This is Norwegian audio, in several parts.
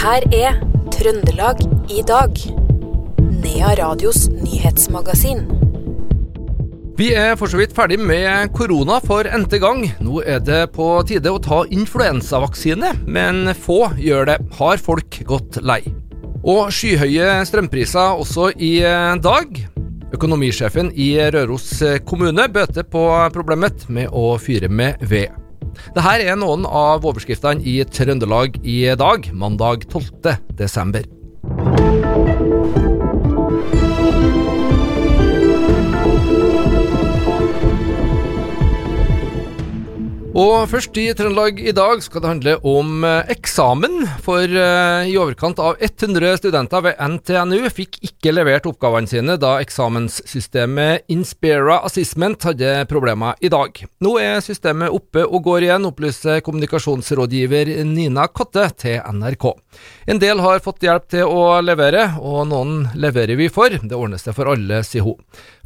her er Trøndelag i dag. Nea Radios nyhetsmagasin. Vi er for så vidt ferdig med korona for n-te gang. Nå er det på tide å ta influensavaksine, men få gjør det. Har folk gått lei? Og skyhøye strømpriser også i dag. Økonomisjefen i Røros kommune bøter på problemet med å fyre med ved. Dette er noen av overskriftene i Trøndelag i dag, mandag 12. desember. Og først i Trøndelag i dag skal det handle om eh, eksamen. For eh, i overkant av 100 studenter ved NTNU fikk ikke levert oppgavene sine da eksamenssystemet Inspira Assessment hadde problemer i dag. Nå er systemet oppe og går igjen, opplyser kommunikasjonsrådgiver Nina Kotte til NRK. En del har fått hjelp til å levere, og noen leverer vi for. Det ordnes det for alle, sier hun.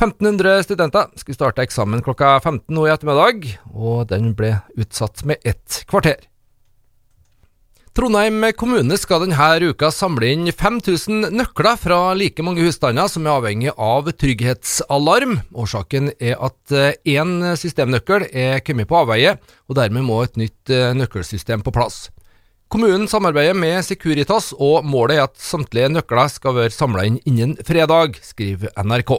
1500 studenter skulle starte eksamen klokka 15 nå i ettermiddag, og den ble utsatt med ett kvarter. Trondheim kommune skal denne uka samle inn 5000 nøkler fra like mange husstander som er avhengig av trygghetsalarm. Årsaken er at én systemnøkkel er kommet på avveie, og dermed må et nytt nøkkelsystem på plass. Kommunen samarbeider med Securitas, og målet er at samtlige nøkler skal være samla inn innen fredag, skriver NRK.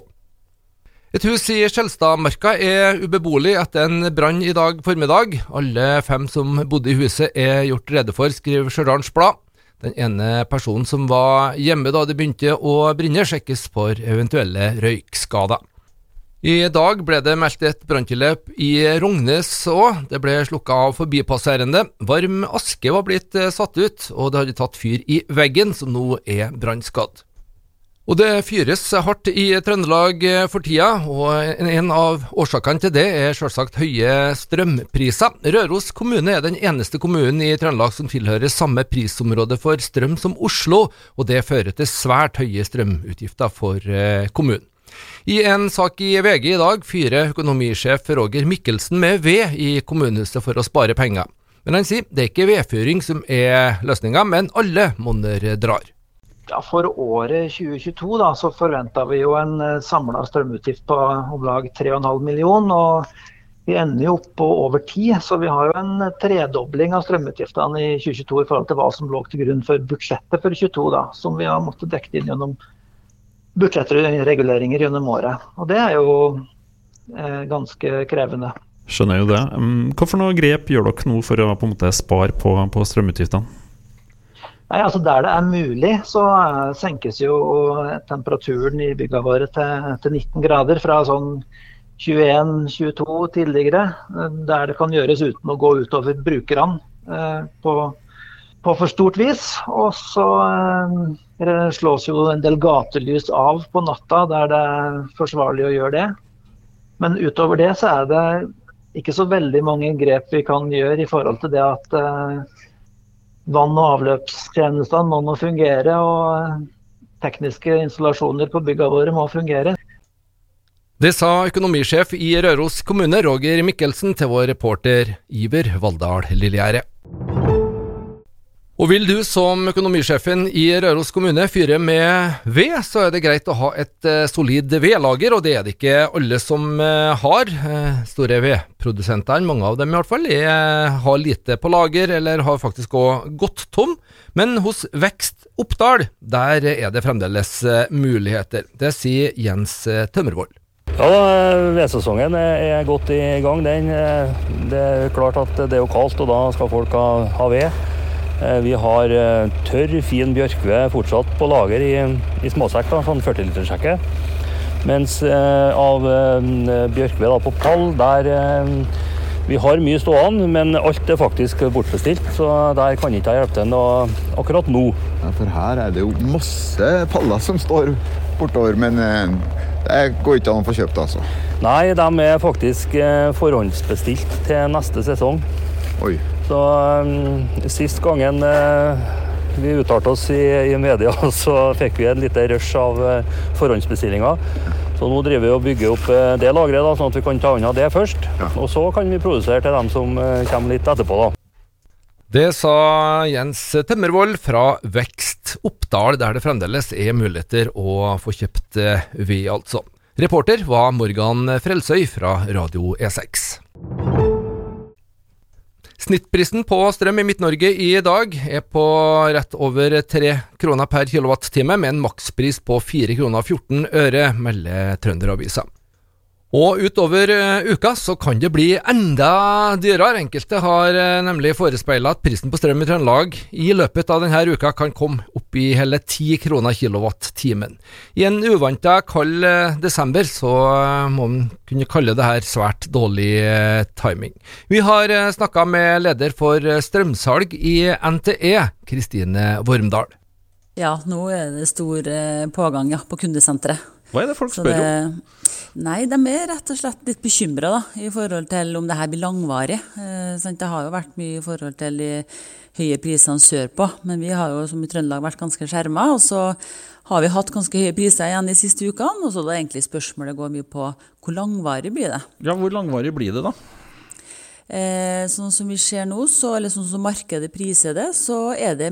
Et hus i Skjelstadmarka er ubeboelig etter en brann i dag formiddag. Alle fem som bodde i huset er gjort rede for, skriver Stjørdals Blad. Den ene personen som var hjemme da det begynte å brenne, sjekkes for eventuelle røykskader. I dag ble det meldt et branntilløp i Rognes òg. Det ble slukka av forbipasserende. Varm aske var blitt satt ut, og det hadde tatt fyr i veggen, som nå er brannskadd. Og det fyres hardt i Trøndelag for tida, og en av årsakene til det er selvsagt høye strømpriser. Røros kommune er den eneste kommunen i Trøndelag som tilhører samme prisområde for strøm som Oslo, og det fører til svært høye strømutgifter for eh, kommunen. I en sak i VG i dag fyrer økonomisjef Roger Mikkelsen med ved i kommunehuset for å spare penger. Men han sier det er ikke vedfyring som er løsninga, men alle monner drar. Ja, for året 2022 da, så forventa vi jo en eh, samla strømutgift på om lag 3,5 million, og vi ender jo opp på over 10, så vi har jo en tredobling av strømutgiftene i 2022 i forhold til hva som lå til grunn for budsjettet for 2022, da, som vi har måttet dekke inn gjennom budsjettreguleringer gjennom året. Og det er jo eh, ganske krevende. Skjønner jo det. Hva for noen grep gjør dere nå for å på en måte spare på, på strømutgiftene? Nei, altså Der det er mulig, så senkes jo temperaturen i bygga våre til, til 19 grader. Fra sånn 21-22 tidligere, der det kan gjøres uten å gå utover brukerne eh, på, på, for stort vis. Og så eh, slås jo en del gatelys av på natta der det er forsvarlig å gjøre det. Men utover det så er det ikke så veldig mange grep vi kan gjøre i forhold til det at eh, vann- og avløpstjenestene må nå fungere, og tekniske installasjoner på byggene våre må fungere. Det sa økonomisjef i Røros kommune, Roger Mikkelsen, til vår reporter Iver Valldal Lillegjerde. Og vil du som økonomisjefen i Røros kommune fyre med ved, så er det greit å ha et uh, solid vedlager, og det er det ikke alle som uh, har. Uh, store vedprodusentene, mange av dem i hvert fall, er, har lite på lager, eller har faktisk òg gått tom. Men hos Vekst Oppdal, der er det fremdeles muligheter. Det sier Jens Tømmervold. Ja, Vedsesongen er godt i gang. Den, det er klart at det er jo kaldt, og da skal folk ha, ha ved. Eh, vi har eh, tørr, fin bjørkved fortsatt på lager i, i småsekk, da, sånn 40-litersjekke. Mens eh, av bjørkved på pall, der vi har mye stående, men alt er faktisk bortbestilt, så der kan ikke jeg hjelpe til noe akkurat nå. Ja, for her er det jo masse paller som står bortover, men det går ikke an å få kjøpt, altså? Nei, de er faktisk forhåndsbestilt til neste sesong. Oi. Så um, Sist gangen uh, vi uttalte oss i, i, media, så fikk vi en lite rush av uh, forhåndsbestillinger. Så nå driver vi og bygger opp uh, det lageret, sånn at vi kan ta unna det først. Og så kan vi produsere til dem som kommer litt etterpå. da. Det sa Jens Temmervold fra Vekst Oppdal, der det fremdeles er muligheter å få kjøpt ved, altså. Reporter var Morgan Frelsøy fra Radio E6. Snittprisen på strøm i Midt-Norge i dag er på rett over 3 kroner per kilowattime, med en makspris på 4 kroner 14 øre, melder Trønderavisa. Og utover uh, uka så kan det bli enda dyrere. Enkelte har uh, nemlig forespeila at prisen på strøm i Trøndelag i løpet av denne uka kan komme opp i hele 10 kroner kilowatt-timen. I en uvanta kald uh, desember så må man kunne kalle det her svært dårlig timing. Vi har snakka med leder for strømsalg i NTE, Kristine Vormdal. Ja, nå er det stor pågang ja, på kundesenteret. Hva er det folk spør om? Nei, de er rett og slett litt bekymra i forhold til om det her blir langvarig. Eh, det har jo vært mye i forhold til de høye prisene sørpå, men vi har jo som i Trøndelag vært ganske skjerma. Og så har vi hatt ganske høye priser igjen de siste ukene. Og så da egentlig spørsmålet går mye på hvor langvarig blir det. Ja, hvor langvarig blir det da? Eh, sånn som vi ser nå, så, eller sånn som markedet priser det, så er det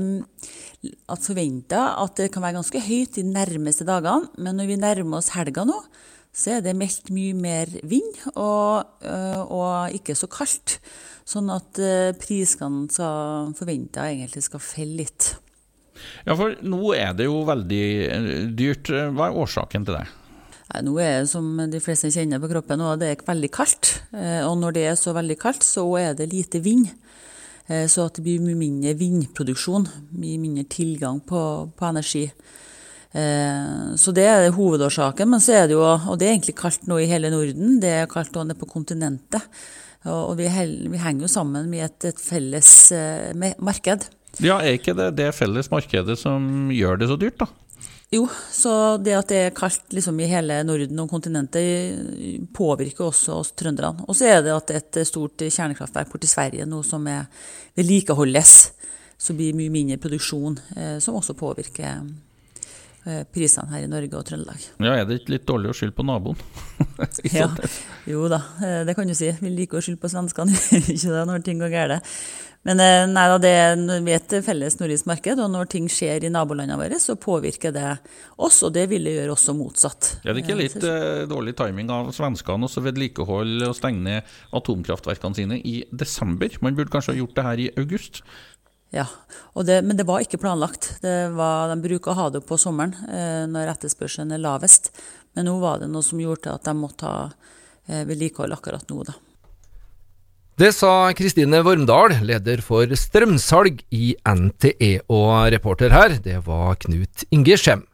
at forventa at det kan være ganske høyt de nærmeste dagene. Men når vi nærmer oss helga nå, så er det meldt mye mer vind og, øh, og ikke så kaldt. Sånn at øh, prisene forventa egentlig skal felle litt. Ja, for nå er det jo veldig øh, dyrt. Hva er årsaken til det? Nei, nå er det som de fleste kjenner på kroppen, og det er veldig kaldt. Og når det er så veldig kaldt, så er det lite vind. Så at det blir mye mindre vindproduksjon, mye mindre tilgang på, på energi. Eh, så det er hovedårsaken. Men så er det jo, og det er egentlig kaldt nå i hele Norden, det er kaldt også nede på kontinentet. Og vi, vi, henger jo sammen med et, et felles eh, marked. Ja, Er ikke det det felles markedet som gjør det så dyrt, da? Jo, så det at det er kaldt liksom, i hele Norden og kontinentet påvirker også oss trønderne. Og så er det at et stort kjernekraftverk borti Sverige nå som er vedlikeholdes, så blir mye mindre produksjon, eh, som også påvirker prisene her i Norge og Trøndelag. Ja, Er det ikke litt dårlig å skylde på naboen? ja, jo da, eh, det kan du si. Vi liker å skylde på svenskene, ikke det, når ting går galt. Men eh, nei da, det er et felles nordisk marked, og når ting skjer i nabolandene våre, så påvirker det oss, og det vil det gjøre også motsatt. Er det ikke litt eh, dårlig timing av svenskene å vedlikeholde og stenge ned atomkraftverkene sine i desember? Man burde kanskje ha gjort det her i august? Ja, det, men det var ikke planlagt. Var, de bruker å ha det på sommeren eh, når etterspørselen er lavest. Men nå var det noe som gjorde at de måtte ha eh, vedlikehold akkurat nå, da. Det sa Kristine Vormdal, leder for strømsalg i NTE, og reporter her, det var Knut Inge Skjem.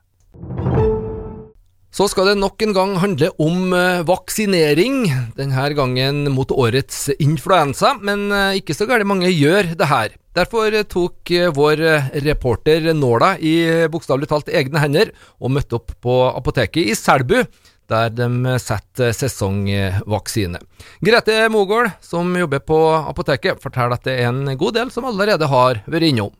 Så skal det nok en gang handle om eh, vaksinering, denne gangen mot årets influensa, men eh, ikke så gærent mange gjør det her. Derfor tok eh, vår reporter nåla i bokstavelig talt egne hender og møtte opp på apoteket i Selbu, der de setter sesongvaksine. Grete Mogård, som jobber på apoteket, forteller at det er en god del som allerede har vært innom.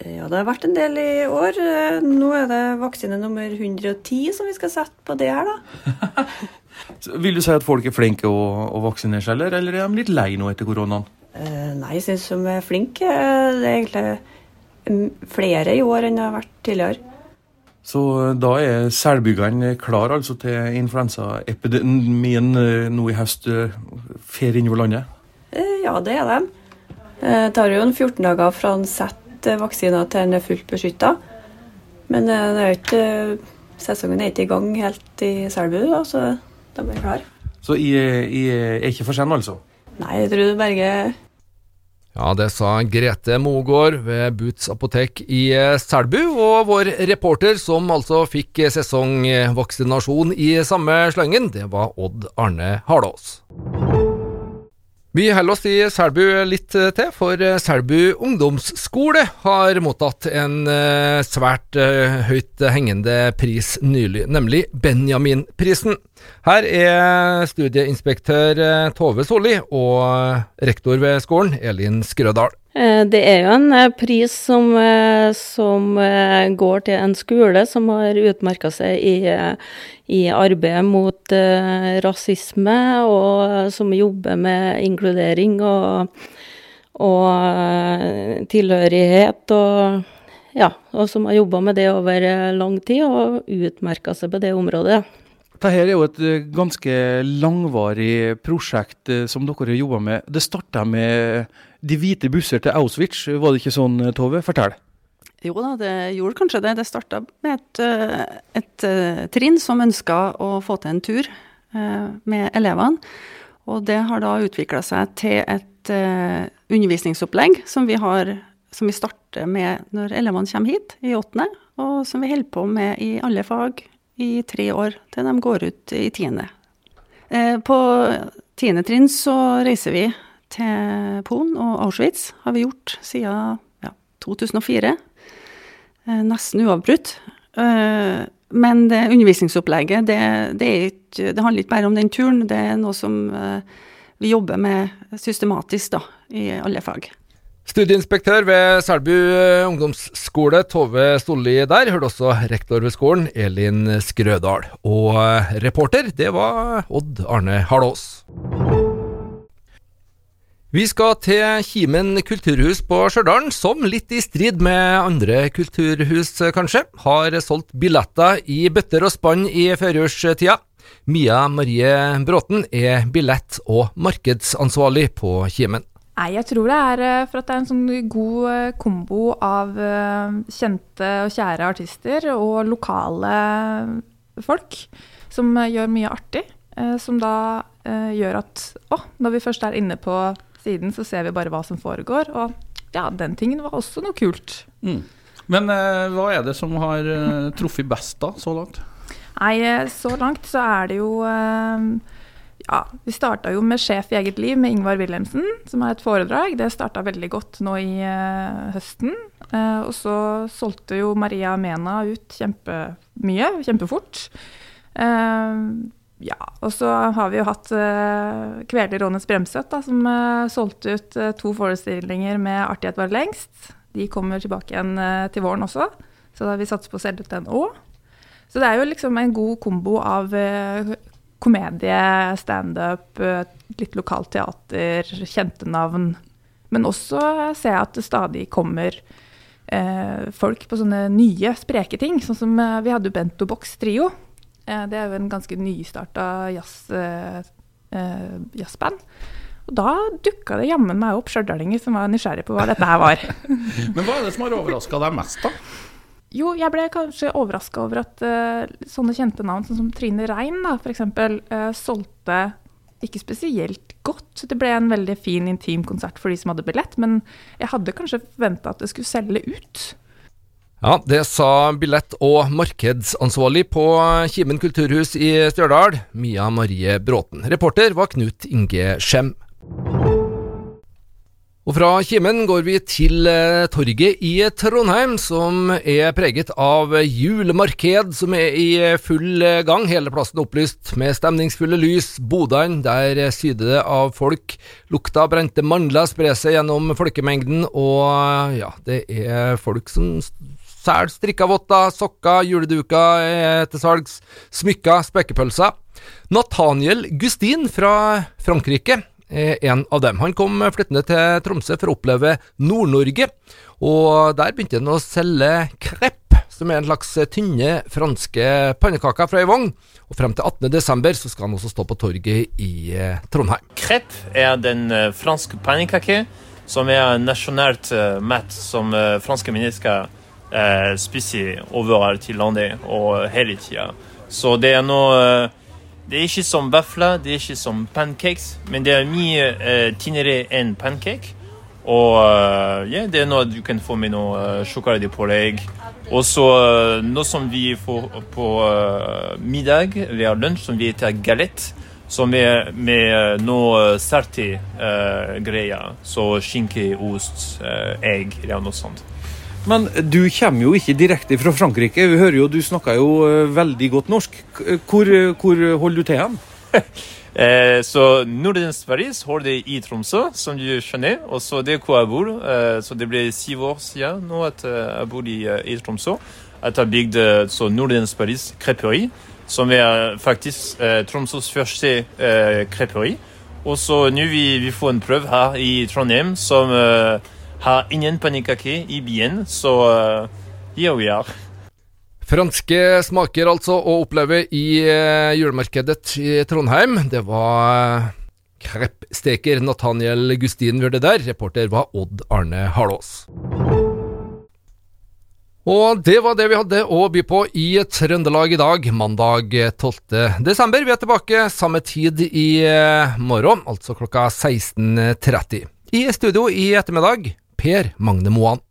Ja, det har vært en del i år. Nå er det vaksine nummer 110 som vi skal sette på det her, da. Vil du si at folk er flinke å, å vaksinere seg, eller, eller er de litt lei nå etter koronaen? Eh, nei, jeg syns de er flinke. Det er egentlig flere i år enn det har vært tidligere. Så eh, da er selbyggene klar altså til influensaepidemien eh, nå i høst eh, fer innover landet? Ja, det er de. Det tar jo en 14 dager fra en setter vaksiner til en er fullt beskytta. Men eh, det er ikke, sesongen er ikke i gang helt i Selbu, så de er klare. Så jeg, jeg er ikke for sen, altså? Nei, jeg tror det berger ja, det sa Grete Mogård ved Boots apotek i eh, Selbu, og vår reporter som altså fikk sesongvaksinasjon i samme slengen, det var Odd Arne Harlås. Vi holder oss i Selbu litt eh, til, for eh, Selbu ungdomsskole har mottatt en eh, svært høyt hengende pris nylig, nemlig Benjaminprisen. Her er studieinspektør Tove Solli og rektor ved skolen, Elin Skrødal. Eh, det er jo en eh, pris som, eh, som går til en skole som har utmerka seg i, i arbeidet mot rasisme, og som jobber med inkludering og, og tilhørighet. Og, ja, og som har jobba med det over lang tid og utmerka seg på det området. Dette er jo et ganske langvarig prosjekt som dere har jobba med. Det starta med de hvite busser til Auschwitz, var det ikke sånn, Tove? Fortell. Jo da, det gjorde kanskje det. Det starta med et, et, trinn som ønska å få til en tur med elevene. Og det har da utvikla seg til et undervisningsopplegg som vi, har, som vi starter med når elevene kommer hit i åttende, og som vi holder på med i alle fag i tre år til de går ut i tiende. Uh, på tiende trinn så reiser vi til Polen og Auschwitz, har vi gjort siden ja, 2004. Uh, eh, nesten uavbrutt. Men det undervisningsopplegget, det, det, ikke, det, handler ikke bare om den turen. Det er noe som vi jobber med systematisk da, i alle fag. Studieinspektør ved Selbu eh, ungdomsskole, Tove Stolli der. Hørte også rektor ved skolen, Elin Skrødal. Og eh, reporter, det var Odd Arne Harlås. Vi skal til Kimen kulturhus på Stjørdal, som litt i strid med andre kulturhus, kanskje, har solgt billetter i bøtter og spann i førjulstida. Mia Marie Bråten er billett- og markedsansvarlig på Kimen. Nei, jeg tror det er eh, for at det er en sånn god eh, kombo av eh, kjente og kjære artister og lokale folk som gjør mye artig. Som da gjør at å, når vi først er inne på siden så ser vi bare hva som foregår. Og ja, den tingen var også noe kult. Mm. Men hva er det som har truffet best da, så langt? Nei, så langt så er det jo ja, vi starta jo med Sjef i eget liv med Ingvar Wilhelmsen, som er et foredrag. Det starta veldig godt nå i uh, høsten. Uh, og så solgte jo Maria Mena ut kjempemye, kjempefort. Uh, ja, og så har vi jo hatt uh, Kveler Rånets Bremsøt, da, som solgte ut to forestillinger med 'Artighet var lengst'. De kommer tilbake igjen til våren også, så da har vi satser på å selge ut den òg. Så det er jo liksom en god kombo av komedie, standup, litt lokalt teater, kjente navn. Men også ser jeg at det stadig kommer folk på sånne nye, spreke ting. Sånn som vi hadde jo Bento Box Trio Eh, det er jo en ganske nystarta eh, eh, jazzband. Og da dukka det jammen meg opp stjørdalinger som var nysgjerrig på hva dette her var. Men hva er det som har overraska deg mest, da? Jo, jeg ble kanskje overraska over at uh, sånne kjente navn sånn som Trine Rein da, f.eks. Uh, solgte ikke spesielt godt. Det ble en veldig fin, intim konsert for de som hadde billett, men jeg hadde kanskje forventa at det skulle selge ut. Ja, det sa billett- og markedsansvarlig på Kimen kulturhus i Stjørdal, Mia Marie Bråten. Reporter var Knut Inge Skjem. Og fra Kimen går vi til eh, torget i Trondheim, som er preget av julemarked som er i full gang. Hele plassen opplyst med stemningsfulle lys. Bodene, der syder det av folk. Lukta brente mandler sprer seg gjennom folkemengden, og ja, det er folk som Selger strikkavotter, sokker, juleduker er til salgs, smykker, spekepølser. Nathaniel Gustin fra Frankrike en av dem. Han kom flyttende til Tromsø for å oppleve Nord-Norge, og der begynte han å selge krepp, som er en slags tynne franske pannekaker fra ei vogn. Og frem til 18.12. så skal han også stå på torget i eh, Trondheim. Krepp er den uh, franske pannekake som er nasjonalt mat som franske mennesker eh, spiser overalt i landet og hele tida. Så det er noe eh, Det er ikke som vafler, det er ikke som pancakes, men det er mye uh, tynnere enn pancake. Og uh, yeah, det er noe du kan få med noe uh, sjokoladepålegg. Og så uh, noe som vi får på middag eller lunsj, som vi heter galette. Som er med noe salte greier. Så skinke, ost, egg eller noe sånt. Men du kommer jo ikke direkte fra Frankrike. Vi hører jo Du snakker jo eh, veldig godt norsk. Hvor, hvor holder du til hen? eh, så Nordens Paris holder det i Tromsø, som du skjønner. Og så det er hvor jeg bor. Eh, så det ble syv år siden nå at eh, jeg bor i, eh, i Tromsø. At jeg bygde så Nordens Paris kreperi, som er faktisk eh, Tromsøs første eh, creperi. Og så nå vi, vi får en prøve her i Trondheim som har ingen pannekake i byen, så uh, here we are. Franske smaker altså å oppleve i uh, julemarkedet i Trondheim. Det var kreppsteker Nathaniel Gustin gjorde der. Reporter var Odd Arne Harlås. Og det var det vi hadde å by på i Trøndelag i dag, mandag 12. desember. Vi er tilbake samme tid i eh, morgen, altså klokka 16.30. I studio i ettermiddag, Per Magne Moan.